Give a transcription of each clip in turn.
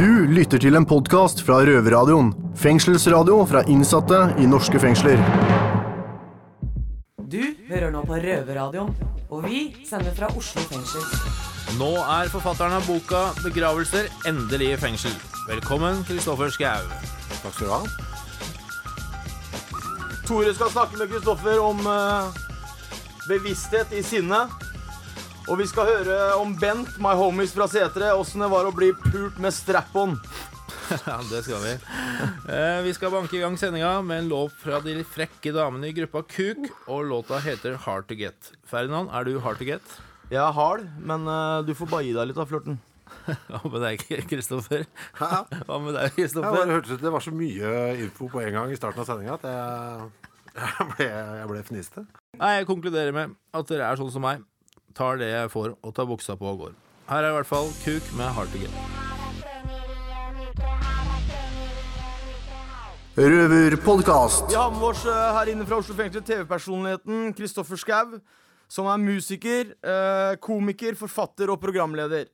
Du lytter til en podkast fra Røverradioen. Fengselsradio fra innsatte i norske fengsler. Du hører nå på Røverradioen, og vi sender fra Oslo fengsel. Nå er forfatteren av boka 'Begravelser' endelig i fengsel. Velkommen, Kristoffer Schou. Takk skal du ha. Tore skal snakke med Kristoffer om uh, bevissthet i sinne. Og vi skal høre om Bent, my homies fra Setre, åssen det var å bli pult med strap-on. Ja, det skal vi. Eh, vi skal banke i gang sendinga med en låt fra de frekke damene i gruppa Kuk, og låta heter 'Hard to Get'. Ferdinand, er du hard to get? Jeg er hard, men uh, du får bare gi deg litt av flørten. Hva med deg, Kristoffer? Hva med deg, Jeg Kristoffer? bare hørtes ut Det var så mye info på en gang i starten av sendinga at jeg, jeg ble, jeg ble fniste. Nei, Jeg konkluderer med at dere er sånn som meg. Tar det jeg får, og tar buksa på og går. Her er i hvert fall Kuk med 'Hard to Get'. Røverpodkast. Vi har med oss eh, her inne fra Oslo fengsel TV-personligheten Kristoffer Schou, som er musiker, eh, komiker, forfatter og programleder.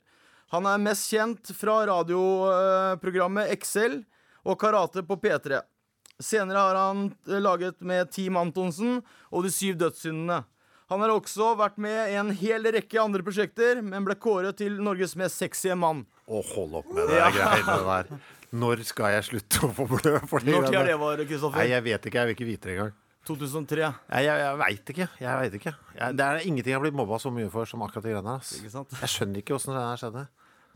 Han er mest kjent fra radioprogrammet Excel og Karate på P3. Senere har han eh, laget med Team Antonsen og De syv dødssyndene. Han har også vært med i en hel rekke andre prosjekter, men ble kåret til Norges mest sexy mann. Å, hold opp med det greiene der. Når skal jeg slutte å få blø Når tid er det var, Kristoffer? Nei, jeg vet ikke. Jeg vil ikke vite det engang. 2003. Nei, jeg, jeg veit ikke. Jeg vet ikke. Jeg, det er ingenting jeg har blitt mobba så mye for som akkurat de greiene der. Jeg skjønner ikke åssen det her skjedde.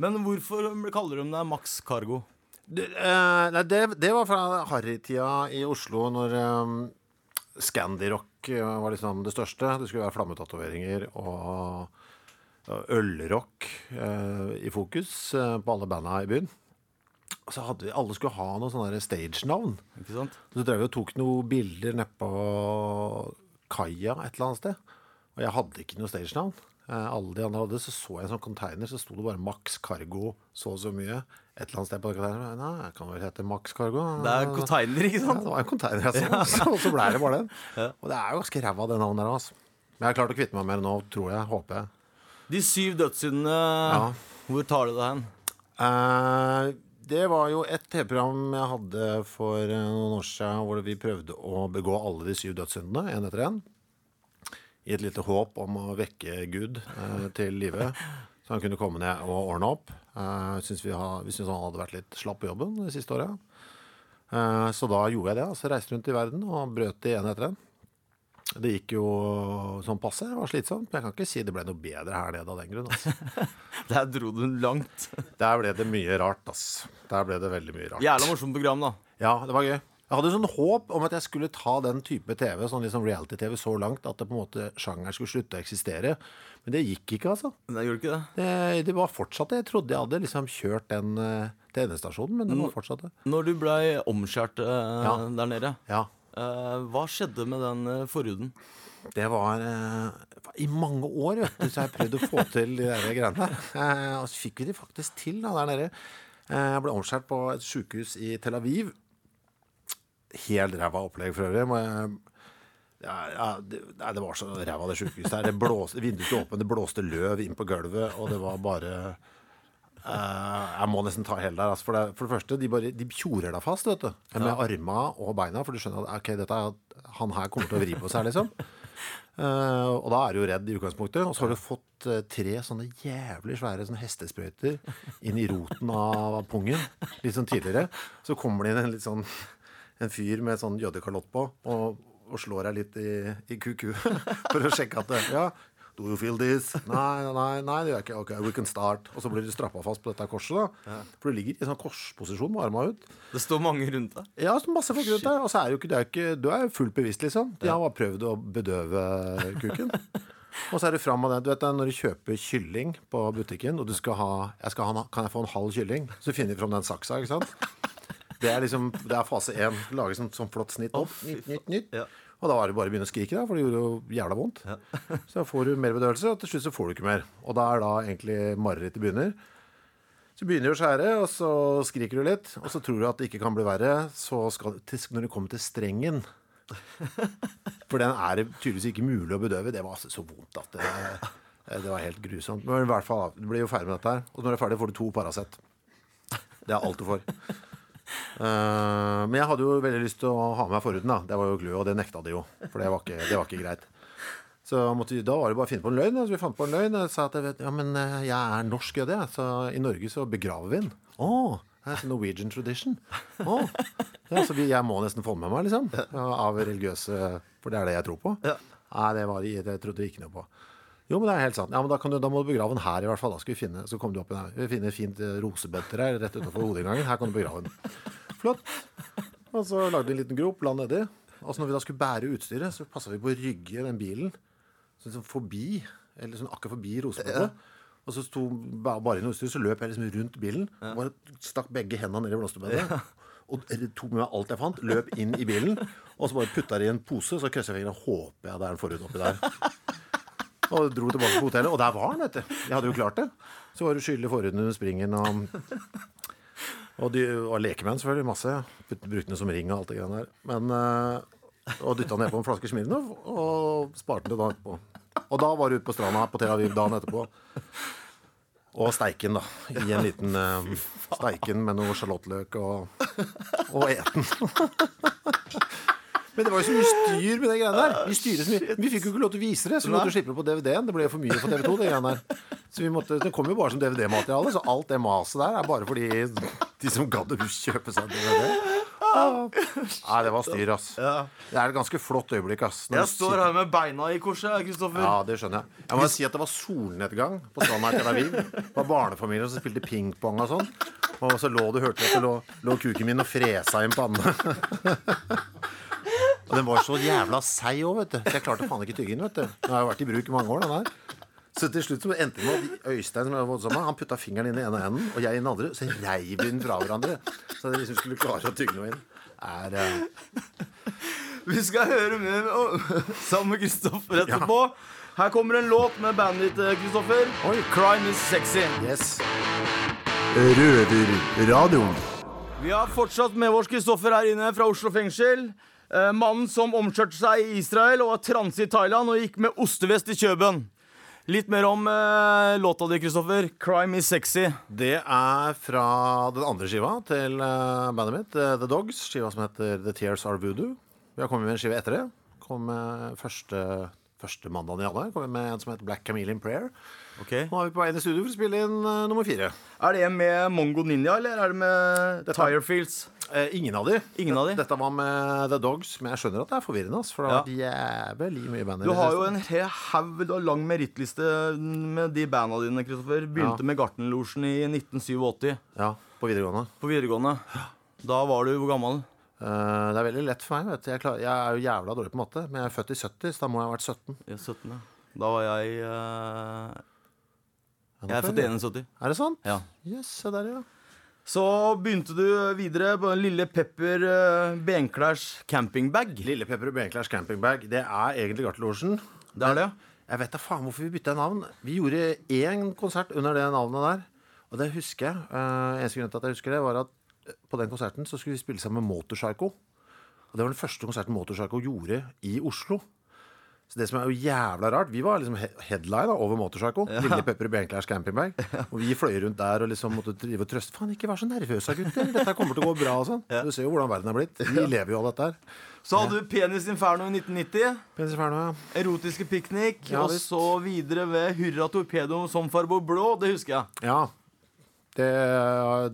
Men hvorfor kaller de det Max Cargo? Det, uh, nei, det, det var fra harrytida i Oslo, når um, Scandirock eh, var liksom det største. Det skulle være flammetatoveringer og ølrock eh, i fokus eh, på alle banda i byen. Og så hadde vi, Alle skulle ha noe sånn stage-navn. Ikke sant? Så drev vi og tok noen bilder nedpå kaia et eller annet sted. Og jeg hadde ikke noe stage-navn. Eh, alle de andre hadde. Så så jeg en sånn container, så sto det bare Max Cargo så og så mye. Et eller annet sted på den containeren. Nei, jeg kan vel hete Max Cargo. Det er en container, ikke Ja, sant? det var en container jeg så, så, og så ble det bare den. Og det er jo ganske ræva, det navnet der. Altså. Men jeg har klart å kvitte meg med det nå, tror jeg. Håper jeg. De syv dødssyndene, hvor tar du det hen? Eh, det var jo et TV-program jeg hadde for eh, noen år siden hvor vi prøvde å begå alle de syv dødssyndene, én etter én. I et lite håp om å vekke Gud eh, til live. Så han kunne komme ned og ordne opp. Eh, synes vi, har, vi syns han hadde vært litt slapp på jobben det siste året. Eh, så da gjorde jeg det. Altså reiste rundt i verden og brøt igjen en etter en. Det gikk jo sånn passe. Det var slitsomt. Men jeg kan ikke si det ble noe bedre her nede av den grunn. Altså. Der dro du langt. Der ble det mye rart, ass. Der ble det veldig mye rart. Jævla morsomt program, da. Ja, det var gøy. Jeg hadde sånn håp om at jeg skulle ta den type TV, sånn liksom reality-TV, så langt at det på en måte sjangeren skulle slutte å eksistere. Men det gikk ikke, altså. Det gjorde ikke det. Det, det var fortsatt det. Jeg trodde jeg hadde liksom kjørt den eh, til endestasjonen, men det var fortsatt det. Når du blei omskjært eh, Ja. der nede, Ja. eh, hva skjedde med den eh, forhuden? Det var eh, I mange år vet du, så har jeg prøvd å få til de der greiene. Eh, og så fikk vi de faktisk til da, der nede. Eh, jeg ble omskåret på et sykehus i Tel Aviv. Helt ræva opplegg for øvrig. Må jeg, ja, ja, det, nei, det var så ræva, det sykehuset her. Det blåste, vinduet sto åpent, det blåste løv inn på gulvet, og det var bare eh, Jeg må nesten ta hele der. Altså, for, det, for det første, de, bare, de tjorer deg fast vet du, med arma og beina. For du skjønner at ok, dette er, han her kommer til å vri på seg, liksom. Eh, og da er du jo redd i utgangspunktet. Og så har du fått eh, tre sånne jævlig svære sånne hestesprøyter inn i roten av pungen litt sånn tidligere. Så kommer det inn en litt sånn en fyr med sånn jødekalott på og, og slår deg litt i, i kuku for å sjekke at det, ja, Do you feel this? Nei, nei, nei, det gjør jeg ikke. Ok, we can start. Og så blir du strappa fast på dette korset. da For du ligger i sånn korsposisjon med arma ut. Det står mange rundt deg. Ja, så masse folk rundt deg. Og så er jo ikke, det er ikke, du er jo fullt bevisst, liksom. De har bare prøvd å bedøve kuken. Og så er det fram av det. Du vet Når du kjøper kylling på butikken, og du skal ha, jeg skal ha Kan jeg få en halv kylling? Så finner de fram den saksa, ikke sant? Det er liksom, det er fase én. Lage sånn, sånn flott snitt opp. Nytt, nytt, nytt. Ja. Og da var det bare å begynne å skrike, da, for det gjorde jo jævla vondt. så da får du mer bedøvelse, og til slutt så får du ikke mer. Og da er da egentlig marerittet begynner. Så begynner du å skjære, og så skriker du litt. Og så tror du at det ikke kan bli verre. Så skal, når du kommer til strengen For den er det tydeligvis ikke mulig å bedøve. Det var altså så vondt at det, det var helt grusomt. Men i hvert fall, du blir jo ferdig med dette her. Og når du er ferdig, får du to Paracet. Det er alt du får. Eh, men jeg hadde jo veldig lyst til å ha med meg forhuden, da. Det var jo glø, og det nekta de jo. For det var ikke, det var ikke greit. Så måtte da var det bare å finne på en løgn. Så vi fant på en løgn. Og sa at jeg vet, ja, men eh, jeg er norsk jeg det. Så i Norge så begraver vi den. Å, oh, Norwegian tradition. Oh. Ja, så vi, jeg må nesten få med meg, liksom. Av religiøse For det er det jeg tror på. Ja. Nei, det, var, det trodde vi ikke noe på. Jo, men det er helt sant. Ja, men Da, kan du, da må du begrave den her, i hvert fall. Da skal vi finne, så kommer du opp her. Vi finner et fint rosebøtter rosebed til deg rett utenfor hovedinngangen. Her kan du begrave den. Flott. Og så lagde vi en liten grop, la nedi. Og så når vi da skulle bære utstyret, så passa vi på å rygge den bilen sånn liksom forbi, eller sånn akkurat forbi rosebedet. Og så sto ba- bare inn utstyr, så løp jeg liksom rundt bilen. Bare stakk begge hendene ned i blomsterbedet. Og tok med meg alt jeg fant, løp inn i bilen. Og så bare putta det i en pose, så krysser jeg fingrene. Håper jeg det er en forhud oppi der. Og dro tilbake på hotellet, og der var han, vet du. Jeg hadde jo klart det. Så var det skyldig forhuden under springen og Og, de, og lekemenn, selvfølgelig. Masse. Brukte den som ring og alt det greiene der. Men, eh, og dytta ned på en flaske Smirnov og sparte det dagen etterpå. Og da var du ute på stranda på Tel Aviv dagen etterpå. Og steiken, da. I en liten eh, steiken med noe sjalottløk og, og eten. Men det var jo så mye styr med de greiene der. Vi, styrer så mye. vi fikk jo ikke lov til å vise det, så vi måtte slippe det på DVD-en. Det ble for mye på TV2. de greiene der. Så vi måtte, Det kom jo bare som DVD-materiale, så alt det maset der er bare fordi de som gadd å kjøpe seg DVD. Nei, det var styr, ass. Ja. Det er et ganske flott øyeblikk, ass. når Jeg står her med beina i korset, Kristoffer. ja, det skjønner jeg. Jeg må si at det var solnedgang på stranda i Tel Aviv. Det var barnefamilier som spilte pingpong og sånn. Og så lå du, hørte at det lå, lå kuken min og fresa i en panne. Og den var så jævla seig òg, vet du. Så jeg klarte faen ikke tygge den, vet du. Den har jo vært i bruk i mange år, den her. Så til slutt så endte det med at Øystein som jeg var sammen han putta fingeren inn i ene enden, og jeg i den andre. Så reiv vi den fra hverandre. Så jeg liksom skulle klare å tygge noe inn. Er, uh... Vi skal høre mer sammen med Kristoffer etterpå. Her kommer en låt med bandet ditt, Kristoffer. Oi. 'Crime Is Sexy'. yes. Røverradioen. Vi har fortsatt med oss Kristoffer her inne fra Oslo fengsel. Eh, mannen som omskjørte seg i Israel og var transe i Thailand og gikk med ostevest i Kjøben. Litt mer om eh, låta di, Kristoffer. 'Crime Is Sexy'. Det er fra den andre skiva til eh, bandet mitt, eh, The Dogs. Skiva som heter The Tears Are Voodoo. Vi har kommet med en skive etter det. Kom med første, første mandagen i januar. Kom med en som heter Black Chameleon Prayer. Okay. Nå er vi på vei inn i studio for å spille inn uh, nummer fire. Er det med Mongo Ninja, eller er det med Dette- Tirefields? Eh, ingen av de. Ingen av de? Dette var med The Dogs, men jeg skjønner at det er forvirrende. For det har vært jævlig mye band Du har jo en haug lang merittliste med de banda dine, Kristoffer. Begynte Ja. med Gartnerlosjen i 1987 Ja, på videregående. på videregående. Da var du hvor gammel? Uh, det er veldig lett for meg. vet du. Jeg, klar, jeg er jo jævla dårlig på matte, men jeg er født i 70, så da må jeg ha vært 17. Jeg er 17, ja. Da var jeg uh... Ja, Jeg er født i 71. Er det sant? Ja. Yes, der, ja. Så begynte du videre på Lille Pepper uh, Benklers campingbag. Lille Pepper Benklers campingbag. Det er egentlig Gartelosjen. Det er det? Jeg vet da faen hvorfor vi bytta navn. Vi gjorde én konsert under det navnet der. Og det husker jeg. Uh, eneste grunn til at jeg husker det, var at eh, på den konserten så skulle vi spille sammen med Motorpsycho. Og det var den første konserten Motorpsycho gjorde i Oslo. Så det som er jo jævla rart Vi var liksom he- headline da, over Motorpsycho. Lille Pepper og Benklers campingbag. Og vi fløy rundt der og liksom måtte drive og trøste. Faen, ikke vær så nervøse, gutter. Dette kommer til å gå bra og sånn. Du ser jo hvordan verden er blitt. Vi lever jo av dette her. Så hadde du Penis Inferno i 1990. Penis Inferno, ja. Erotiske piknik. Ja, og så videre ved Hurra Torpedo som farbo blå. Det husker jeg. Ja. Det,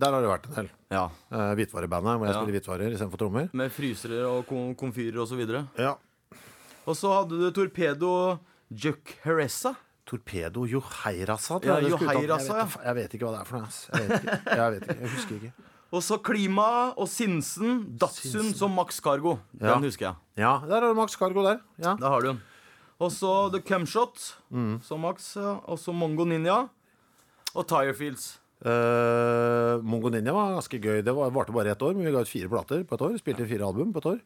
der har det vært en del. Ja. Uh, Hvitvarebandet, hvor jeg Ja. spiller hvitvarer istedenfor trommer. Med frysere og kom komfyrer videre. Ja. Og så hadde du Torpedo Juk Heressa. Torpedo Joheirasa. tror Ja, jeg det. Joheirasa, ja. jeg vet ikke hva det er for noe. Jeg vet ikke. Jeg, vet ikke. jeg husker ikke. Og så Klima og Sinsen. Datsun som Max Cargo. Den Ja. husker jeg. Ja, der har du Max Cargo der. Ja. Der har du den. Og så The Cumshot Mm. som Max. ja. Og så Mongo Ninja. Og Tirefields. Uh, Mongo Ninja var ganske gøy. Det var- varte bare ett år, men vi ga ut fire plater på et år. Spilte fire album på et år.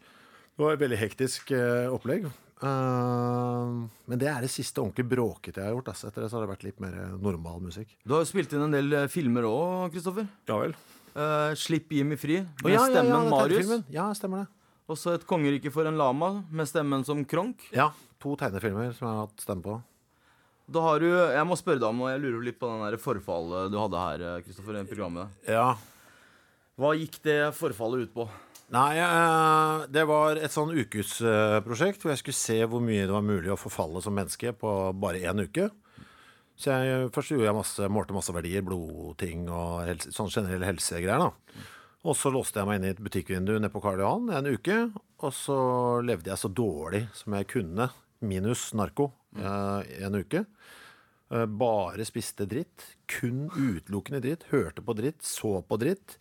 Det var et veldig hektisk uh, opplegg. Uh, men det er det siste ordentlig bråkete jeg har gjort. Altså. Etter det så har det vært litt mer eh, normal musikk. Du har jo spilt inn en del eh, filmer òg, Kristoffer. Ja vel. Uh, Slipp Jimmy fri med ja, ja, ja, stemmen det er Marius. Ja, stemmer det. Og så Et kongerike for en lama med stemmen som Kronk. Ja, To tegnefilmer som jeg har hatt stemme på. Da har du, Jeg må spørre deg om noe. Jeg lurer litt på den forfallet du hadde her, Kristoffer, i programmet. Ja. Hva gikk det forfallet ut på? Nei, eh, det var et sånn ukesprosjekt hvor jeg skulle se hvor mye det var mulig å forfalle som menneske på bare én uke. Så jeg, først gjorde jeg masse, målte masse verdier, blodting og helse, sånn generelle helsegreier. da. Og så låste jeg meg inn i et butikkvindu nede på Karl Johan en uke. Og så levde jeg så dårlig som jeg kunne, minus narko, eh, en uke. Eh, Bare spiste dritt. Kun utelukkende dritt. Hørte på dritt, så på dritt.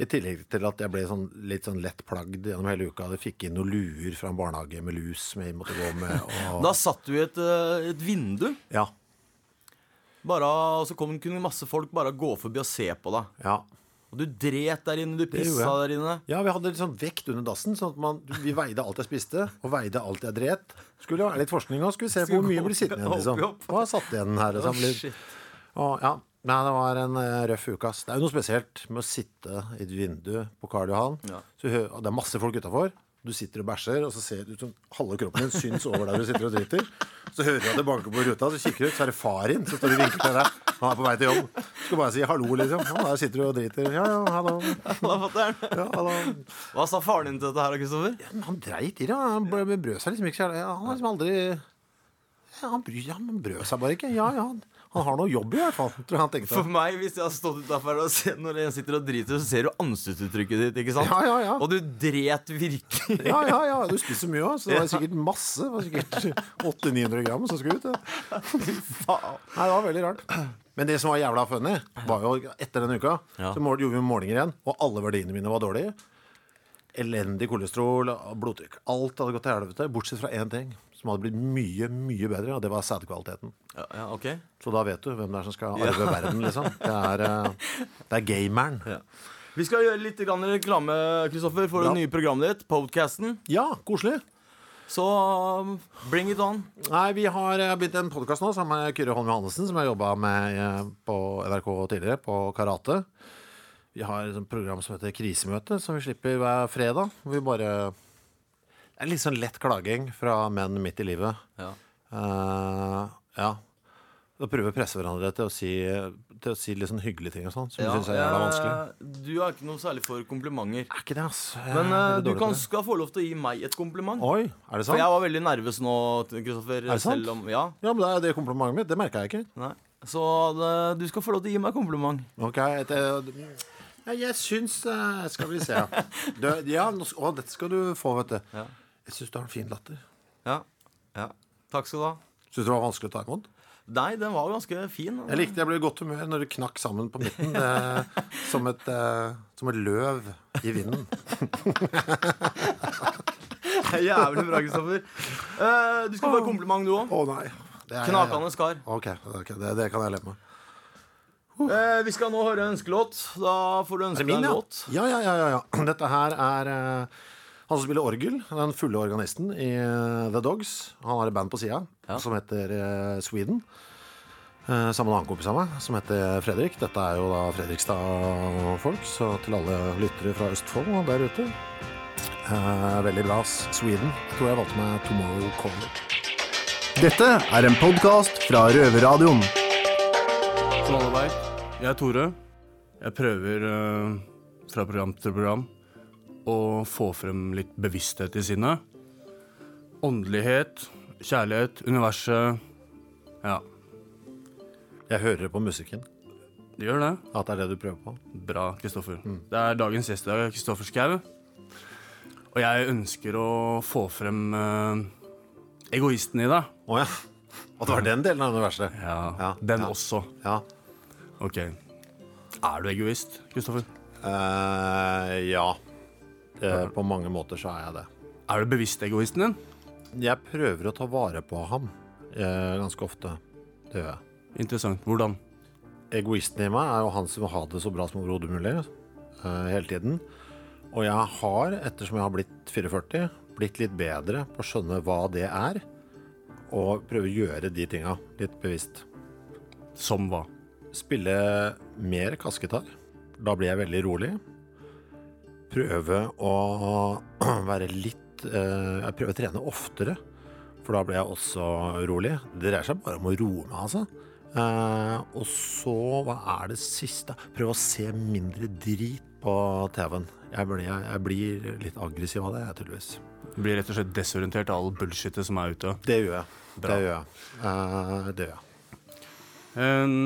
I tillegg til at jeg ble sånn, litt sånn lett plagd gjennom hele uka. Jeg fikk inn noen luer fra en barnehage med lus som jeg måtte gå med. Og, Da satt du i et, eh, et vindu, ja, bare, og så kom, kunne masse folk bare gå forbi og se på deg. ja. Og du dret der inne, du gjorde pissa der inne. ja, vi hadde litt sånn vekt under dassen, sånn at man, vi veide alt jeg spiste, og veide alt jeg dret. Skulle være litt forskning òg, skulle vi se på hvor mye blir sittende igjen, liksom. Opp. Hva satt igjen her? Liksom, Å, shit. Og, ja. Nei, det var en eh, røff uke, ass. Det er jo noe spesielt med å sitte i et vindu på Karl Johan. Ja. Så hø- og det er masse folk utafor. Du sitter og bæsjer, og så ser du som halve kroppen din syns over der du sitter og driter. Så hører du at det banker på ruta, så kikker du ut, så er det far din som står og vinker til deg. Han er på vei til jobb. Du skal bare si hallo, liksom. Ja, der sitter du og driter. Ja, ja, hallo. Fatter'n. Ja, hallo. Hva sa faren din til dette her, Kristoffer? Men Han dreit i det. Han brød, brød seg liksom ikke så jævlig. Han har liksom aldri ja, han, bry, han brød seg bare ikke. Ja, ja, han, han har noe jobb i hvert fall, tror jeg han tenkte. For meg, hvis jeg har stått utafor og sett når en sitter og driter, så ser du ansiktsuttrykket ditt, ikke sant? Ja, ja, ja. Og du dret virkelig. Ja, ja, ja, du spiser mye òg, så det var sikkert masse. Det var sikkert 800-900 gram som skulle ut. Det. Nei, det var veldig rart. Men det som var jævla funny, var jo etter den uka, Ja. så gjorde vi målinger igjen, og alle verdiene mine var dårlige. Elendig kolesterol, blodtrykk. Alt hadde gått til helvete, bortsett fra én ting som hadde blitt mye, mye bedre, og det var sædkvaliteten. Ja, ja, ok Så da vet du hvem det er som skal arve verden, liksom. Det er, eh, det er gameren. ja. Vi skal gjøre litt reklame Kristoffer, for Ja. det nye programmet ditt, Podcasten. Ja, koselig. Så um, bring it on. Nei, vi har eh, begynt en podkast nå sammen med Kyrre Holm Johannessen, som jeg jobba med eh, på NRK tidligere, på Karate. Vi har et program som heter Krisemøte, som vi slipper hver fredag. Hvor vi bare Det er litt sånn lett klaging fra menn midt i livet. Ja. Uh, ja. Da prøver vi å presse hverandre til å si, til å si litt sånn hyggelige ting og sånn, som vi synes er jævla vanskelig. Du er ikke noe særlig for komplimenter. Er ikke det, ass. Jeg Men er eh, veldig du kan, på skal få lov til å gi meg et kompliment. Oi, er det sant? For jeg var veldig nervøs nå, Kristoffer. Er det sant? Selv om Ja. Ja, men det er det komplimentet mitt. Det merka jeg ikke. Nei. Så det, du skal få lov til å gi meg kompliment. Ok, et, eh, ja, jeg syns eh, Skal vi se. Du, ja, nå, å, dette skal du få, vet du. Ja. Jeg syns du har en fin latter. Ja. ja. Takk skal du ha. Syns du det var vanskelig å ta imot? Nei, den var ganske fin. Jeg likte jeg ble i godt humør når du knakk sammen på midten. Det, som, et, eh, som et løv i vinden. Jævlig bra, Kristoffer. Eh, du skal få et kompliment, du òg. Å nei. Er- Knakende skar. Ok, okay det, det kan jeg leve med. Eh, vi skal nå høre ønskelåt. Da får du ønske deg en ja? låt. Ja, ja, ja, ja, ja. Dette her er eh, han som spiller orgel. Den fulle organisten i eh, The Dogs. Han har et band på sida Ja. som heter eh, Sweden. Eh, sammen med en annen kompis av meg som heter Fredrik. Dette er jo da Fredrikstad-folk, så til alle lyttere fra Østfold og der ute eh, Veldig bra. Sweden. Jeg tror jeg valgte meg Tomorrow Caller. Dette er en podkast fra Røverradioen. Som alle veit, jeg er Tore. Jeg prøver uh, fra program til program å få frem litt bevissthet i sinnet. Åndelighet, kjærlighet, universet. Ja, Jeg hører på musikken det gjør det. at det er det du prøver på. Bra, Kristoffer. Det er dagens gjest i dag, Kristoffer Schou. Og jeg ønsker å få frem eh, egoisten i deg. Å ja. At det var den delen av universet. Ja, Ja, den ja. også. Ja. Ok. Er du egoist, Kristoffer? Uh, ja. Eh, på mange måter så er jeg det. Er du bevisst egoisten din? Jeg prøver å ta vare på ham eh, ganske ofte. Det gjør jeg. Interessant. Hvordan? Egoisten i meg er jo han som vil ha det så bra som overhodet mulig eh, hele tiden. Og jeg har, ettersom jeg har blitt 44, blitt litt bedre på å skjønne hva det er. Og prøve å gjøre de tinga litt bevisst. Som hva? Spille mer kassegitar. Da blir jeg veldig rolig. Prøve å være litt eh, Jeg prøver å trene oftere, for da blir jeg også rolig. Det dreier seg bare om å roe meg, altså. Eh, og så, hva er det siste? Prøve å se mindre drit på TV-en. Jeg blir, jeg, blir litt aggressiv av det, jeg, tydeligvis. Du blir rett og slett desorientert av all bullshitet som er ute. Det gjør jeg. Bra. Det gjør jeg. Eh, det gjør jeg. En,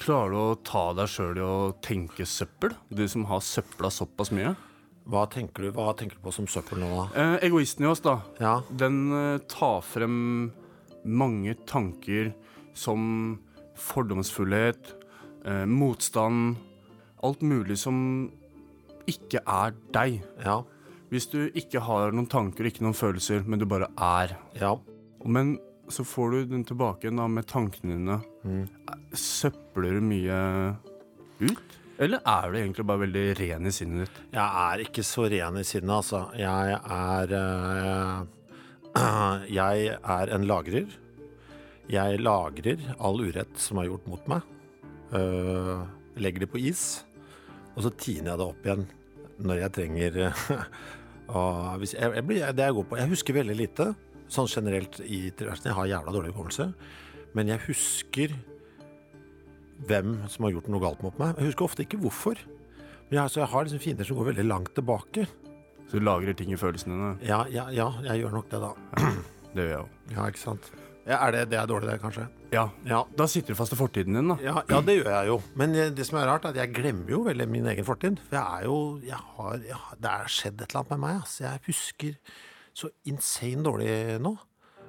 klarer du å ta deg sjøl i å tenke søppel? Du som har søpla såpass mye. Hva tenker du, hva tenker du på som søppel nå, da? Eh, egoisten i oss, da. Ja, Den eh, tar frem mange tanker som fordomsfullhet, eh, motstand Alt mulig som ikke er deg. ja, Hvis du ikke har noen tanker, ikke noen følelser, men du bare er. ja. Men så får du den tilbake da med tankene dine. Mm. Søpler du mye ut? Eller er du egentlig bare veldig ren i sinnet ditt? Jeg er ikke så ren i sinnet, altså. Jeg er øh, Jeg er en lagrer. Jeg lagrer all urett som er gjort mot meg. Eh, legger det på is, og så tiner jeg det opp igjen når jeg trenger og hvis jeg, jeg, blir, det jeg går på Jeg husker veldig lite, sånn generelt i tilværelsen. Jeg har jævla dårlig hukommelse. Men jeg husker hvem som har gjort noe galt mot meg. Jeg husker ofte ikke hvorfor. Men jeg, jeg har liksom fiender som går veldig langt tilbake. Så du lagrer ting i følelsene dine? Ja, ja, ja jeg gjør nok det, da. Det gjør jeg òg. Ja, ikke sant. Ja, er det, det er dårlig, det, kanskje? Ja. Ja. Da sitter du fast i fortiden din, da. Ja, ja, det gjør jeg jo. Men eh, det som er rart, er at jeg glemmer jo veldig min egen fortid. For jeg er jo jeg har, jeg Det er skjedd et eller annet med meg. Altså. Jeg husker så insane dårlig nå.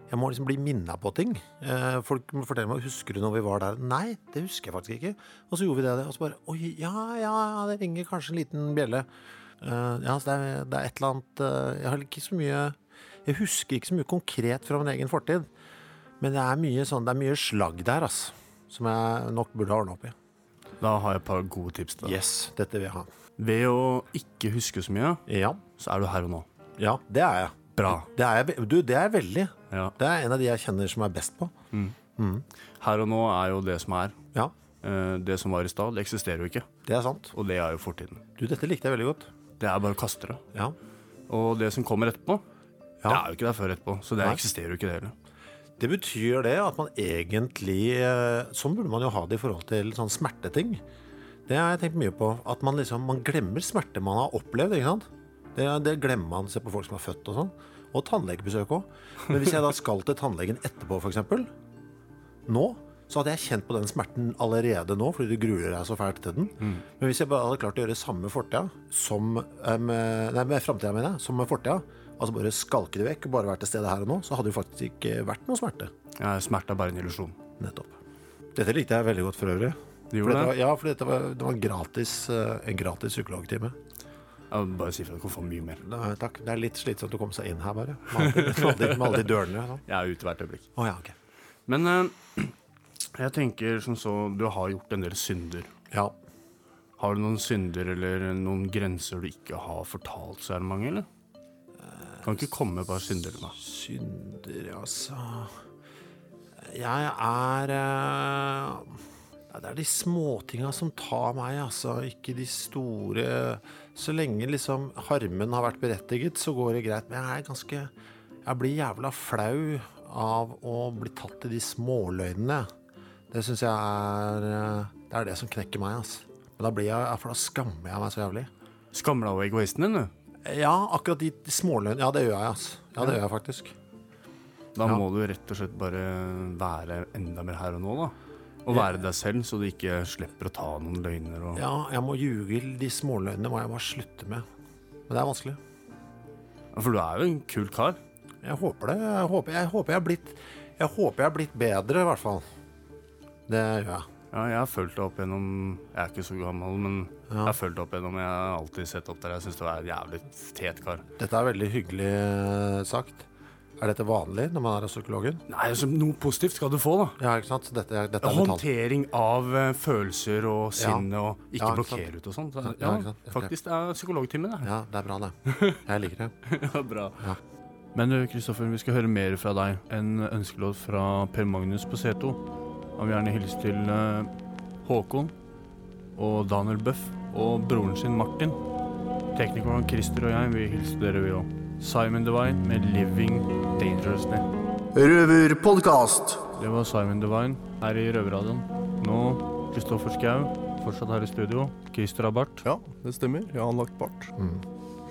Jeg må liksom bli minna på ting. Eh, folk må fortelle meg husker du når vi var der. Nei, det husker jeg faktisk ikke. Og så gjorde vi det, og så bare Oi, ja, ja, ja, det ringer kanskje en liten bjelle. Eh, ja, så det er, det er et eller annet eh, Jeg har ikke så mye Jeg husker ikke så mye konkret fra min egen fortid. Men det er mye sånn, det er mye slagg der, altså. Som jeg nok burde ordne opp i. Da har jeg et par gode tips. da. Yes, dette vil jeg ha. Ved å ikke huske så mye, Ja, så er du her og nå. ja det er jeg. Bra. Det er jeg, du, det er jeg veldig. Ja. Det er en av de jeg kjenner som er best på. Her og nå er jo det som er. Ja, Eh, Det som var i stad, det eksisterer jo ikke. det er sant. Og det er jo fortiden. Du, dette likte jeg veldig godt. Det er bare å kaste det. Ja. Og det som kommer etterpå, Ja. det er jo ikke der før etterpå. Så det Nei. eksisterer jo ikke det heller. Det betyr det at man egentlig eh, Sånn burde man jo ha det i forhold til sånn smerteting. Det har jeg tenkt mye på. At man liksom man glemmer smerte man har opplevd. ikke sant? Det, det glemmer man. Se på folk som er født og sånn. Og tannlegebesøk òg. Men hvis jeg da skal til tannlegen etterpå, f.eks. Nå så hadde jeg kjent på den smerten allerede nå, fordi du gruer deg så fælt til den. Men hvis jeg bare hadde klart å gjøre samme fortida som eh, med, Nei, med framtida, mener jeg. Som med fortida. Altså bare skalke det vekk bare vært til stede her og nå, så hadde det faktisk ikke vært noe smerte. Ja, smerte er bare en illusjon. Nettopp. Dette likte jeg veldig godt for øvrig. Du For gjorde dette det? var, ja, for dette var, det var gratis, eh, en gratis psykologtime. Ja, bare si ifra. du kan få mye mer. Da- Takk. Det er litt slitsomt å komme seg inn her, bare. Med alle de- dørene. Sånn. Jeg er ute hvert øyeblikk. Oh, ja, okay. Men eh, jeg tenker som så, du har gjort en del synder. Ja. Har du noen synder eller noen grenser du ikke har fortalt så er det mange, eller? Kan ikke komme et par synder da? Synder, altså Jeg er eh, Det er de småtinga som tar meg, altså. Ikke de store Så lenge liksom harmen har vært berettiget, så går det greit. Men jeg er ganske Jeg blir jævla flau av å bli tatt i de småløgnene. Det syns jeg er eh, Det er det som knekker meg, altså. Men da blir jeg For da skammer jeg meg så jævlig. Skammer deg over egoisten din, du. Ja, akkurat de småløgnene. Ja, det gjør jeg, altså. Ja, det gjør jeg faktisk. Da Ja. må du rett og slett bare være enda mer her og nå, da. Og være deg selv, så du ikke slipper å ta noen løgner. Og... Ja, jeg må ljuge. De småløgnene må jeg bare slutte med. Men det er vanskelig. Ja, For du er jo en kul kar. Jeg håper det. Jeg håper jeg, håper jeg, har, blitt, jeg håper jeg har blitt bedre, i hvert fall. Det gjør jeg. Ja, jeg har fulgt deg opp gjennom Jeg er ikke så gammel, men jeg har fulgt deg opp gjennom Jeg har alltid sett opp der. Jeg syns du er en jævlig fet kar. Dette er veldig hyggelig eh, sagt. Er dette vanlig når man er hos psykologen? Nei, altså, noe positivt skal du få, da. Ja, ikke sant? Så Dette, dette er. Håndtering av uh, følelser og sinne og ikke Ja, ikke blokkere ut og sånn. Så, Ja, Ja, faktisk, det er psykologtimen, det. Ja, det er bra, det. Jeg liker det. Ja, bra. Ja. Men Kristoffer, vi skal høre mer fra deg. En ønskelåt fra Per Magnus på C2. Han vil gjerne hilse til uh, Håkon og Daniel Bøff og broren sin Martin. Teknikeren Christer og jeg vil hilse dere, vi òg. Simon Devine med 'Living Dangerously'. Røverpodkast. Det var Simon Devine her i Røverradioen. Nå Kristoffer Schou, fortsatt her i studio. Christer har bart. Ja, det stemmer. Jeg har anlagt bart.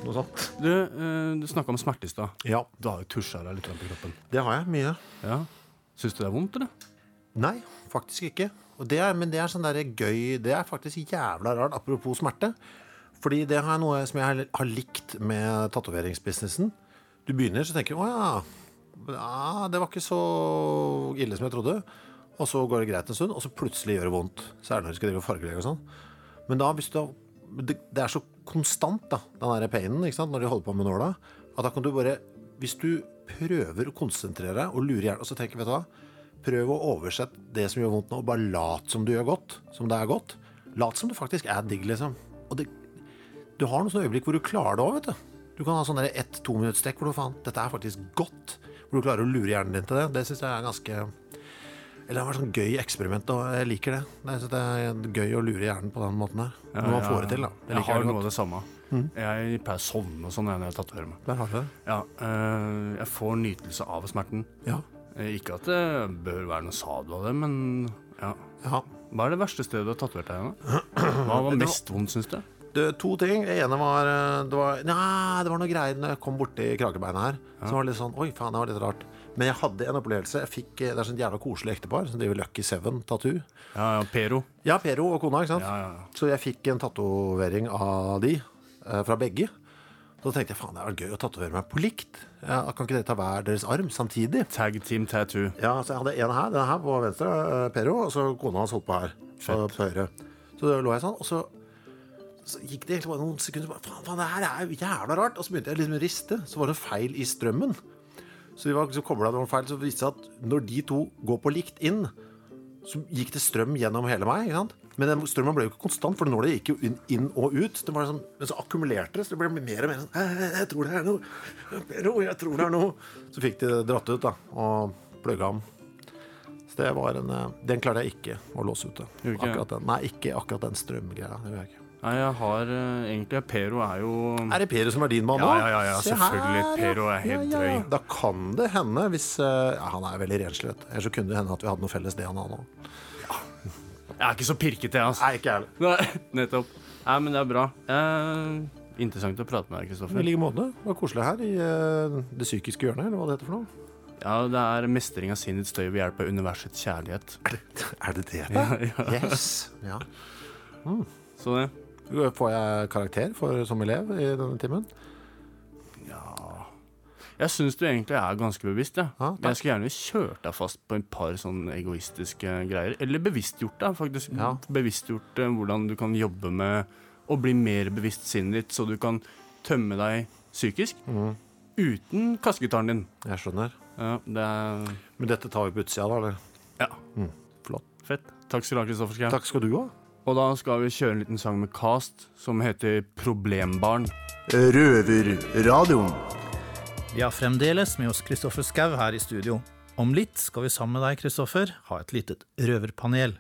Noe sånt. Du, eh, du snakka om smerte i stad. Ja, Du har jo tusja deg litt på kroppen. det har jeg. Mye. Ja. Syns du det er vondt, eller? Nei, faktisk ikke. Og det er, men det er sånn der gøy Det er faktisk jævla rart, apropos smerte. Fordi det er noe som jeg har- likt med tatoveringsbusinessen. Du begynner, så tenker du å ja, ja, det var ikke så ille som jeg trodde. Og så går det greit en stund, og så plutselig gjør det vondt. Særlig når du skal drive fargelegge og sånn. Men da, hvis du det, er så konstant, da, den der painen, når de holder på med nåla, at da kan du bare Hvis du prøver å konsentrere deg og lure hjernen, og så tenker vet du hva Prøv å oversette det som gjør vondt nå, og bare lat som du gjør godt. Som det er godt. Lat som det faktisk er digg, liksom. Og det, du har noen sånne øyeblikk hvor du klarer det òg, vet du. Du kan ha sånn ett-to-minuttstrekk hvor du faen Dette er faktisk godt. Hvor du klarer å lure hjernen din til det. Det syns jeg er ganske Eller det har vært sånn gøy eksperiment, og jeg liker det. Jeg synes det er gøy å lure hjernen på den måten der. Når man får det til, da. Det Jeg har jeg noe av det samme. Jeg pleier å sovne og sånn når jeg tatoverer meg. Der har du det. Ja, eh, jeg får nytelse av smerten. Ja. Eh, Ikke at det bør være noe sado av det, men ja. ja. Hva er det verste stedet du har tatovert deg? Anna? Hva var mest vondt, syns du? To ting. Det ene var eh, Det var, Nei, det var noe greier når jeg kom borti kragebeinet her. Så var det litt sånn Oi, faen, det var litt rart. Men jeg hadde en opplevelse. Jeg fikk, eh, Det er sånn jævla koselig ektepar som driver Lucky Seven Tattoo. Ja, ja, Pero. Ja, Pero og kona, ikke sant? Ja, ja, ja. Så jeg fikk en tatovering av de, eh, fra begge. Så tenkte jeg faen, det er gøy å tatovere meg på likt. Ja, kan ikke dere ta hver deres arm samtidig? Tag Team Tattoo. Ja, så jeg hadde en her, denne her på venstre, Pero, og så kona hans holdt på her. Fett. på høyre. Så lå jeg sånn, og så, så gikk det bare noen sekunder. Bare, faen, faen, det her er jo jævla rart. Og så begynte jeg liksom å riste. Så var det feil i strømmen. Så vi var så koblet det var feil, så viste det seg at når de to går på likt inn, så gikk det strøm gjennom hele meg. ikke sant? Men den strømmen ble jo ikke konstant, for nåla gikk jo inn, inn og ut. Det var sånn, men så akkumulerte det, så det ble mer og mer sånn «Eh, Jeg tror det er noe. Jeg tror det er noe. Så fikk de dratt ut, da, og plugga om. Så det var en eh, Den klarte jeg ikke å låse ute. Akkurat den. Nei, ikke akkurat den strømgreia. Det gjør jeg ikke. Nei, jeg har eh, egentlig Pero er jo Er det Pero som er din mann Ja, nå? ja, ja, ja, Se selvfølgelig. her, ja. Pero er helt drøy. Da kan det hende, hvis eh, ja, Han er veldig renslig, vet du. Ellers så kunne det hende at vi hadde noe felles det han har nå. Jeg er ikke så pirkete, jeg, altså. Nei, ikke heller. Nei, nettopp. Nei, men det er bra. Eh, interessant å prate med deg, Kristoffer. I like måte. Det var koselig her i det psykiske hjørnet, eller hva det heter for noe. Ja, det er mestring av sinnets støy ved hjelp av universets kjærlighet. Er det det? Ja Yes. Ja. Så det Får jeg karakter for, som elev i denne timen? Ja Jeg syns du egentlig er ganske bevisst, ja. Ja, Men jeg skulle gjerne kjørt deg fast på et par sånn egoistiske greier. Eller bevisstgjort deg, faktisk. Ja. Bevisstgjort eh, hvordan du kan jobbe med å bli mer bevisst sinnet ditt, så du kan tømme deg psykisk Mm. uten kassegitaren din. Jeg skjønner. Ja, det er Men dette tar vi på utsida, da? eller? Ja. Mm, flott. fett. Takk skal du ha, Kristoffer Schou. Takk skal du ha. Og da skal vi kjøre en liten sang med Cast som heter Problembarn. Røverradioen. Vi har fremdeles med oss Kristoffer Skau her i studio. Om litt skal vi sammen med deg, Kristoffer, ha et lite røverpanel.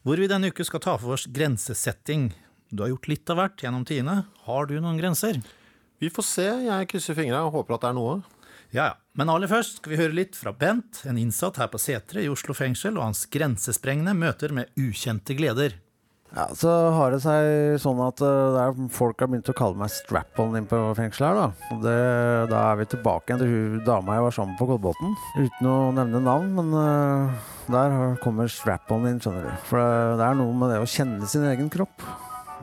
Hvor vi denne uke skal ta for oss grensesetting. Du har gjort litt av hvert gjennom tidene. Har du noen grenser? Vi får se. Jeg krysser fingra og håper at det er noe. Ja, ja. Men aller først skal vi høre litt fra Bent, en innsatt her på Setre i Oslo fengsel, og hans grensesprengende møter med ukjente gleder. Ja, Så har det seg sånn at er, folk har begynt å kalle meg strap-on inn på fengselet her, da. Det, da er vi tilbake igjen til hun dama jeg var sammen på Kolbotn. Uten å nevne navn, men uh, der kommer strap-on inn, skjønner du. For det, det er noe med det å kjenne sin egen kropp.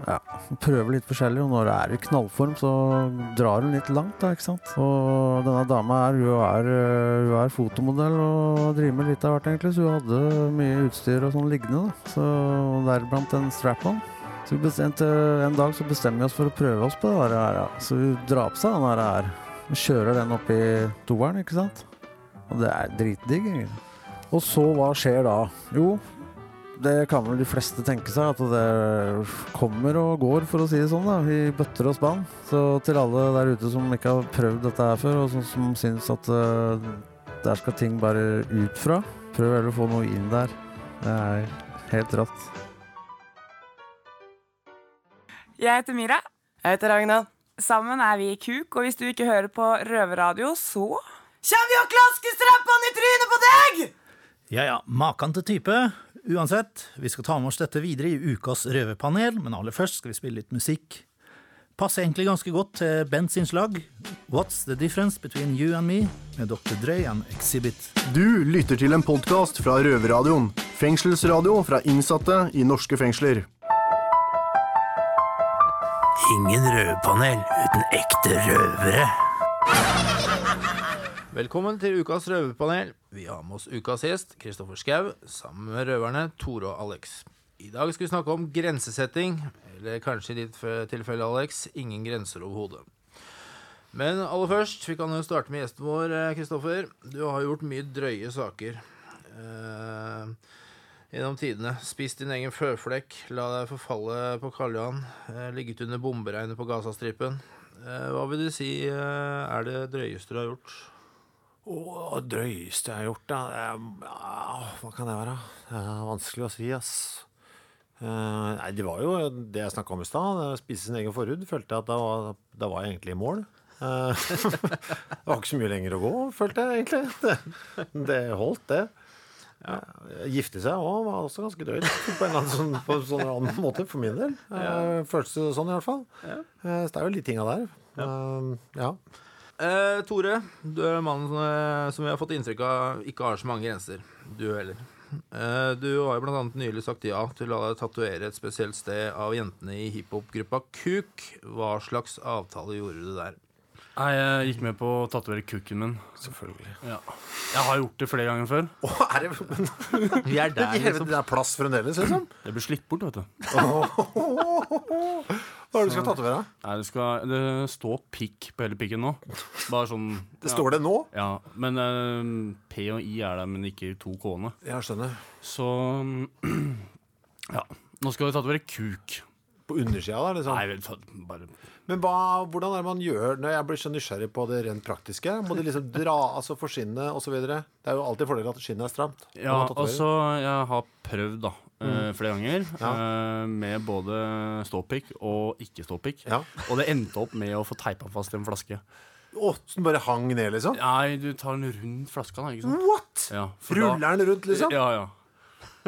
Ja, prøver litt forskjellig, og når det er i knallform, så drar hun litt langt, da, ikke sant. Og denne dama her, hun er, hun er fotomodell og driver med litt av hvert, egentlig, så hun hadde mye utstyr og sånn liggende, da. Så deriblant en strap-on. Så bestemte, en dag så bestemmer vi oss for å prøve oss på det her, Ja. Så vi drar på seg den her. Vi kjører den opp i toeren, ikke sant? Og det er dritdigg. Og så hva skjer da? Jo, det kan vel de fleste tenke seg, at det kommer og går, for å si det sånn, da, i bøtter og spann. Så til alle der ute som ikke har prøvd dette her før, og som, som syns at uh, der skal ting bare ut fra, prøv heller å få noe inn der. Det er helt rått. Jeg heter Mira. Jeg heter Ragna. Sammen er vi i Kuk, og hvis du ikke hører på Røverradio, så Kjem vi og klasker strappene i trynet på deg?! Ja ja, maken til type. Uansett, vi skal ta med oss dette videre i ukas røverpanel, men aller først skal vi spille litt musikk. Passer egentlig ganske godt til Bents innslag. What's the difference between you and me? med Dr. Dre and Exhibit. Du lytter til en podkast fra Røverradioen. Fengselsradio fra innsatte i norske fengsler. Ingen røverpanel uten ekte røvere. Velkommen til ukas røverpanel. Vi har med oss ukas gjest, Kristoffer Schau, sammen med røverne Tore og Alex. I dag skal vi snakke om grensesetting, eller kanskje i ditt tilfelle, Alex, ingen grenser overhodet. Men aller først, vi kan jo starte med gjesten vår, eh, Kristoffer. Du har gjort mye drøye saker. Eh, gjennom tidene. Spist din egen føflekk, la deg forfalle på Karl Johan, eh, ligget under bomberegnet på Gazastripen. Eh, hva vil du si eh, er det drøyeste du har gjort? Å, drøyeste jeg har gjort, da Det Hva kan det være? Det er vanskelig å si, ass. Uh, nei, det var jo det jeg snakka om i stad. Spise sin egen forhud. Følte jeg at da var, da var jeg egentlig i mål. Uh, det var ikke så mye lenger å gå, følte jeg egentlig. Det, det holdt, det. Ja. Gifte seg òg var også ganske drøyt, på en eller annen sånn, sånn annen måte, for min del. Uh, Føltes det sånn, i hvert fall. Eh, så det er jo de tinga der. Eh, ja. Eh, Tore, du er mannen som, eh, som vi har fått inntrykk av ikke har så mange grenser. Du heller. Eh, du har jo blant annet nylig sagt ja til å la deg tatovere et spesielt sted av jentene i hiphop-gruppa Kuk. Hva slags avtale gjorde du der? Nei, jeg gikk med på å tatovere kukken min. Selvfølgelig. Ja. Jeg har gjort det flere ganger før. Åh, er det Men Vi er der, helvete, liksom. det er plass fremdeles, liksom? Det blir slitt bort, vet du. Hva er det du skal tatovere? Nei, det, skal, det står pikk på hele pikken nå. Bare sånn Det står det nå? Ja, men eh, P og I er der, men ikke to K-ene. Jeg skjønner. Så Ja. Nå skal vi tatovere kuk. På undersida, da? liksom Nei, bare Men hva, hvordan er det man gjør når jeg blir så nysgjerrig på det rent praktiske? Må de liksom dra altså for skinnet osv.? Det er jo alltid fordel at skinnet er stramt. Ja, altså, jeg har prøvd, da. mm. flere ganger. Ja. eh, med både ståpikk og ikke-ståpikk. Ja. Og det endte opp med å få teipa fast en flaske. Å, så den bare hang ned, liksom? Nei, du tar den rundt flaska, da. ikke sant? What?! Ja, Ruller den rundt, liksom? Ja, ja.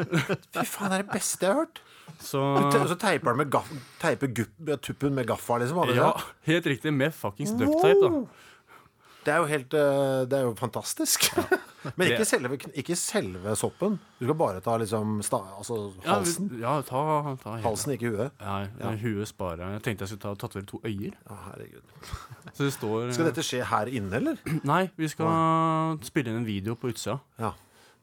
Fy faen, det er det beste jeg har hørt. Så så teiper han med gaff, teiper gupp, tuppen med gaffa, liksom. Ja, det? helt riktig. Med fuckings ducktape, da. Det er jo helt eh, Det er jo fantastisk. Men ikke selve, ikke selve soppen. Du skal bare ta liksom sta, altså Ja, halsen. vi- ja ta, ta. Halsen, ikke huet. Nei, Ja. huet sparer jeg. tenkte jeg skulle ta tatovere to øyer. Å, herregud. Så det står Skal dette skje her inne, eller? Nei, vi skal spille inn en video på utsida. Ja.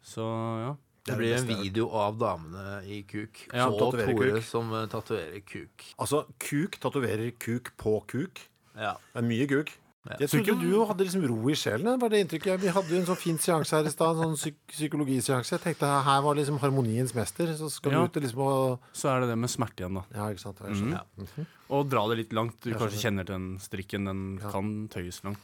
Så ja. Det det blir det en jeg video av damene i Kuk. Ja, og Tore kuk. som uh, tatoverer Kuk. Altså, kuk tatoverer kuk på kuk. Ja. Det er mye kuk. Jeg Så trodde ikke- du hadde liksom ro i sjelen. Var det inntrykket. Vi hadde jo en sånn fin seanse her i stad, en sånn psyk psykologiseanse. Jeg tenkte her var liksom harmoniens mester. Så skal Ja. du ut og liksom og Så er det det med smerte igjen, da. Ja, ikke sant. Jeg skjønner. Mhm. Og dra det litt langt. Du kanskje kjenner til den strikken. Den Ja. kan tøyes langt.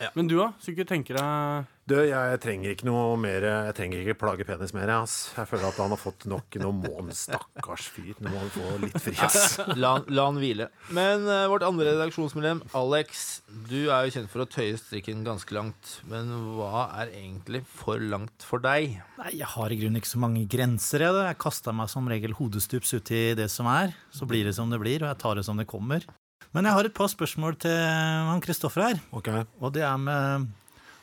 Ja. Men du, da? Skulle ikke tenke deg Du, jeg trenger ikke noe mer Jeg trenger ikke plage penis mer, ass. Jeg føler at han har fått nok. Nå må han, stakkars fyr. Nå må han få litt fri, ass. La, la han hvile. Men uh, vårt andre redaksjonsmedlem, Alex, du er jo kjent for å tøye strikken ganske langt. Men hva er egentlig for langt for deg? Nei, jeg har i grunnen ikke så mange grenser. Jeg, da. jeg kaster meg som regel hodestups uti det som er. Så blir det som det blir, og jeg tar det som det kommer. Men jeg har et par spørsmål til han Kristoffer her. Ok. Og det er med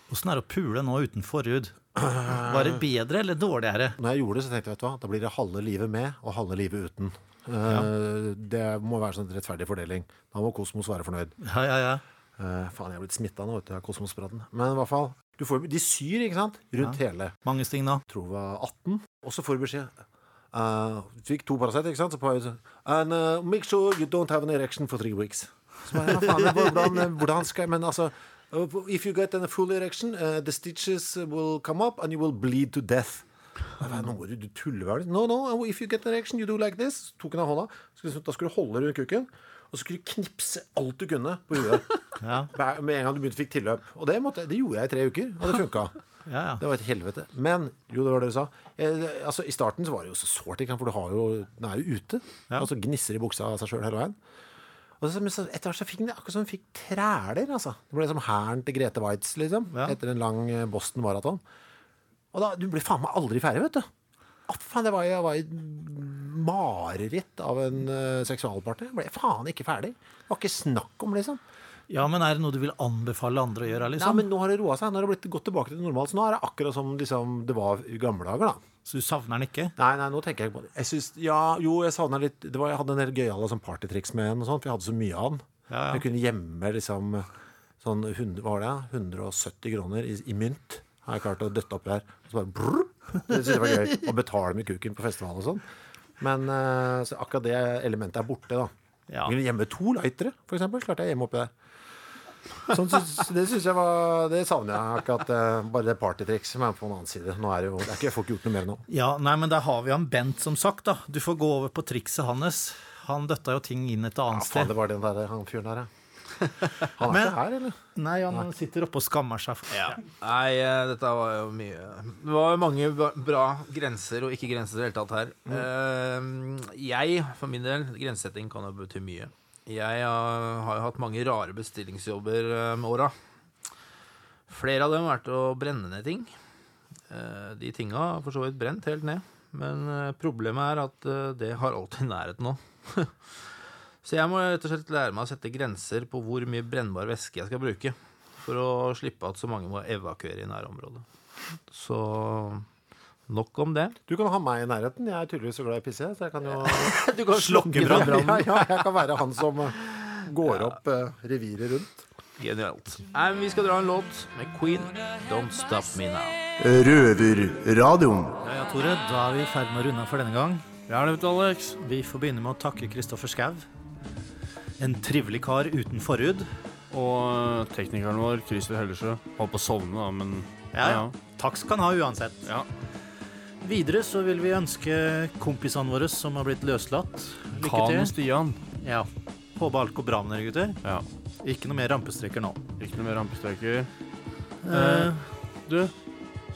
Åssen er det å pule nå uten forhud? Var det bedre eller dårligere? Når jeg gjorde det, så tenkte jeg vet du hva, da blir det halve livet med og halve livet uten. Ja. Det må være sånn rettferdig fordeling. Da må Kosmos være fornøyd. Ja, ja, ja. Uh, faen, jeg er blitt smitta nå, vet du. av Kosmospraten. Men i hvert fall. Du får, de syr, ikke sant? Rundt hele. Mange sting. Jeg tror det var 18. Og så får du beskjed. Uh, fikk to Paracet, ikke sant? Så på And uh, make sure you don't have an erection for three weeks. Så bare, hva faen, hvordan, hvordan skal jeg Men altså uh, If you get a full erection, uh, the stitches will come up and you will bleed to death. Nå må du, du tuller vel? No, no, if you get an erection, you do like this. Tok hun av hånda. Da skulle du holde rundt kukken. Og så skulle du knipse alt du kunne på huet. Ja, Med en gang du begynte fikk tilløp. Og det, måtte, det gjorde jeg i tre uker, og det funka. Ja. ja. Det var et helvete. Men jo, det var det du sa. Eh, altså, I starten så var det jo så sårt, for du har jo, den er jo ute. Ja. så Gnisser i buksa av seg sjøl hele veien. Og så, men så etter hvert så fikk den akkurat som den fikk træler. altså. Det ble som hæren til Grete Waitz liksom, Ja. etter en lang eh, Boston Marathon. Og da, du blir faen meg aldri ferdig, vet du. Å, faen, det var, jeg var i mareritt av en uh, seksualpartner. Jeg ble faen ikke ferdig. Det var ikke snakk om, liksom. Ja, men er det noe du vil anbefale andre å gjøre, Nei, liksom? men nå har det roa seg. Nå har det blitt gått tilbake til normalt. Så nå er det akkurat som liksom, det var i gamle dager, da. Så du savner den ikke? Nei, nei, nå tenker jeg på det. Jeg synes, ja, jo, jeg savna litt det var, Jeg hadde en del gøyale sånn partytriks med den, og sånt, for jeg hadde så mye av den. Ja, ja. Jeg kunne gjemme liksom sånn 100, hva var det, 170 kroner i, i mynt. Har jeg klart å døtte oppi her. Og så bare brrr. Det synes jeg var gøy. Å betale med kuken på festival og sånn. Men eh, så akkurat det elementet er borte, da. Ja. Jeg kunne gjemme to lightere, eksempel. Klarte jeg å gjemme oppi der. Sånn, det syns jeg var Det savner jeg. Akkurat eh, bare det partytriks som er på en annen side. Nå er det jo det er ikke, Jeg får ikke gjort noe mer nå. Ja, nei, men der har vi han Bent, som sagt, da. Du får gå over på trikset hans. Han døtta jo ting inn et Ja, annet faen, sted. det var den der, han fyren der, ja. Han er Men- ikke her, eller? Nei, han sitter oppe og skammer seg. Ja. Nei, eh, dette var jo mye Det var jo mange bra grenser og ikke grenser i det hele tatt her. Eh, jeg, for min del, grensesetting kan jo bety mye. Jeg har, har jo hatt mange rare bestillingsjobber eh, med åra. Flere av dem har vært å brenne ned ting. Eh, de tinga har for så vidt brent helt ned. Men eh, problemet er at eh, det har alltid nærheten nå. Så jeg må rett og slett lære meg å sette grenser på hvor mye brennbar væske jeg skal bruke. For å slippe at så mange må evakuere i nærområdet. Så nok om det. Du kan ha meg i nærheten. Jeg er tydeligvis så glad i å pisse, så jeg kan jo Du kan Slokke brannen. ja, ja, jeg kan være han som eh, går opp eh, reviret rundt. Genialt. Nei, men vi skal dra en låt med Queen, 'Don't Stop Me Now'. Røverradioen. Ja, ja, Tore, da er vi i ferd med å runde av for denne gang. Ja, det vet du, Alex. Vi får begynne med å takke Kristoffer Schau. En trivelig kar uten forhud. Og eh, teknikeren vår, Christer Hellersjø, holdt på å sovne, da, men Ja, ja. Takk skal han ha uansett. Ja. Videre så vil vi ønske kompisene våre som har blitt løslatt, lykke Kan og til. Stian. Ja. Håper alt går bra med dere, gutter. Ja. Ikke noe mer rampestreker nå. Ikke noe mer rampestreker. Eh, Du,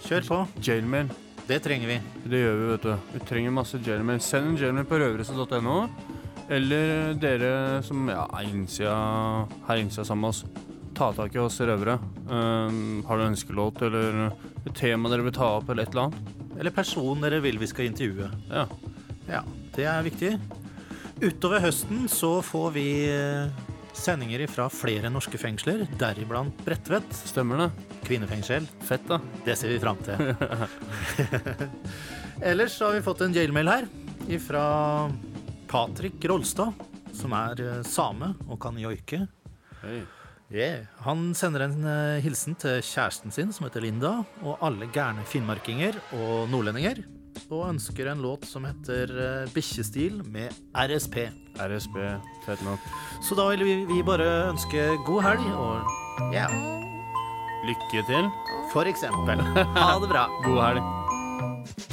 kjør på. jailmail. Det trenger vi. Det gjør vi, vet du. Vi trenger masse jailmail. Send en jailmail på røverhuset.no. Eller dere som ja, er innsida, her innsida sammen med oss, ta tak i oss røvere. Um, har du ønskelåt eller et tema dere vil ta opp, eller et eller annet? Eller person dere vil vi skal intervjue. Ja. Ja, det er viktig. Utover høsten så får vi eh, sendinger fra flere norske fengsler, deriblant Bredtvet Stemmer det? kvinnefengsel. Fett, da. Det ser vi fram til. Ellers så har vi fått en jailmail her fra Patrick Rolstad, som er eh, same og kan joike. Hei. Yeah. Han sender en eh, hilsen til kjæresten sin, som heter Linda, og alle gærne finnmarkinger og nordlendinger. Og ønsker en låt som heter eh, Bikkjestil med RSP. RSP, Fett nok. Så da vil vi, vi bare ønske god helg og ja, Lykke til. for eksempel. Ha det bra. God helg.